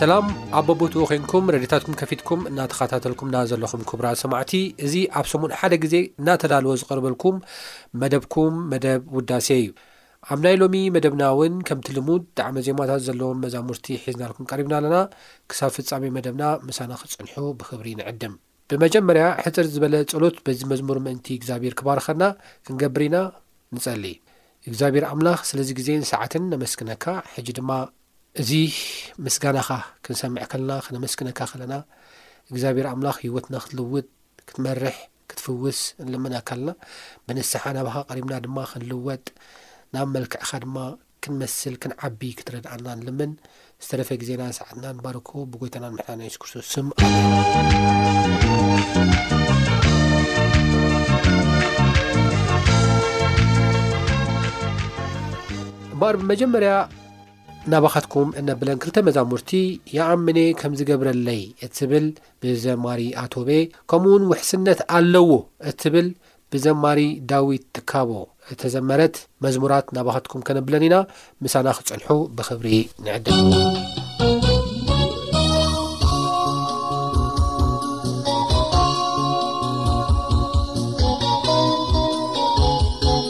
ሰላም ኣብ በቦትኡ ኮንኩም ረድታትኩም ከፊትኩም እናተኸታተልኩምና ዘለኹም ክቡራ ሰማዕቲ እዚ ኣብ ሰሙን ሓደ ግዜ እናተዳለወ ዝቐርበልኩም መደብኩም መደብ ውዳሴ እዩ ኣብ ናይ ሎሚ መደብና ውን ከምቲ ልሙድ ጣዕመ ዜማታት ዘለዎም መዛሙርቲ ሒዝናልኩም ቀሪብና ኣለና። ክሳብ ፍጻሜ መደብና ምሳና ክትጸንሑ ብኽብሪ ንዕድም። ብመጀመርያ ሕጽር ዝበለ ጸሎት በዚ መዝሙር ምእንቲ እግዚኣብሄር ክባርኸና ክንገብር ኢና። ንጸሊ። እግዚኣብሄር ኣምላኽ ስለዚ ግዜን ሰዓትን ነመስግነካ። ሕጂ ድማ። እዚ ምስጋናኻ ክንሰምዕ ከለና ከነመስግነካ ከለና እግዚኣብሄር ኣምላኽ ህይወትና ክትልውጥ ክትመርሕ። ክትፍውስ ንልምነካ ኣልና። ብንስሓ ናባኻ ቀሪብና ድማ ክንልወጥ ናብ መልክዕኻ ድማ ክንመስል ክንዓቢ ክትረድኣና ንልምን። ዝተረፈ ግዜናን ሰዓትናን ባርኮ ብጎይታናን መሕናና የሱስ ክርስቶስ ስም እምበኣር ብመጀመርያ ናባኻትኩም እነብለን ክልተ መዛሙርቲ የኣምኔ ከም ዝገብረለይ እትብል ብዘማሪ ኣቶቤ ከምኡውን ውሕስነት ኣለዎ እትብል ብዘማሪ ዳዊት ትካቦ እተዘመረት መዝሙራት ናባኻትኩም ከነብለን ኢና ምሳና ክጸንሑ ብኽብሪ ንዕድም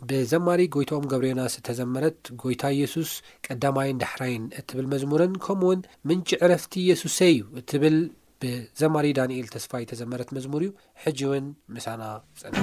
ብዘማሪ ጎይትኦም ገብረዮናስ እተዘመረት ጎይታ የሱስ ቀዳማይን ዳሕራይን እትብል መዝሙርን ከምኡውን ምንጪ ዕረፍቲ የሱሰይ እዩ እትብል ብዘማሪ ዳንኤል ተስፋይ እተዘመረት መዝሙር እዩ ሕጂ እውን ምሳና ጸንሑ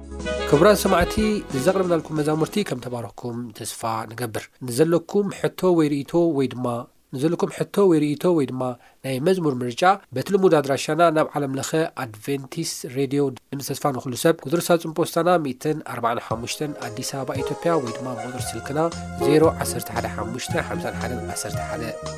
ክቡራን ሰማዕቲ ዘቕርብናልኩም መዛሙርቲ ከም ተባረኽኩም ተስፋ ንገብር ንዘለኩም ሕቶ ወይ ርእቶ ወይ ድማ ንዘለኩም ሕቶ ወይ ርእቶ ወይ ድማ ናይ መዝሙር ምርጫ በቲ ልሙድ ኣድራሻና ናብ ዓለም ለኸ ኣድቨንቲስት ሬድዮ ድምፂ ተስፋ ንኹሉ ሰብ ቁፅሪ ሳጹን ፖስታና 145 ኣዲስ ኣበባ ኢትዮጵያ ወይ ድማ ብቁፅሪ ስልክና 0115511111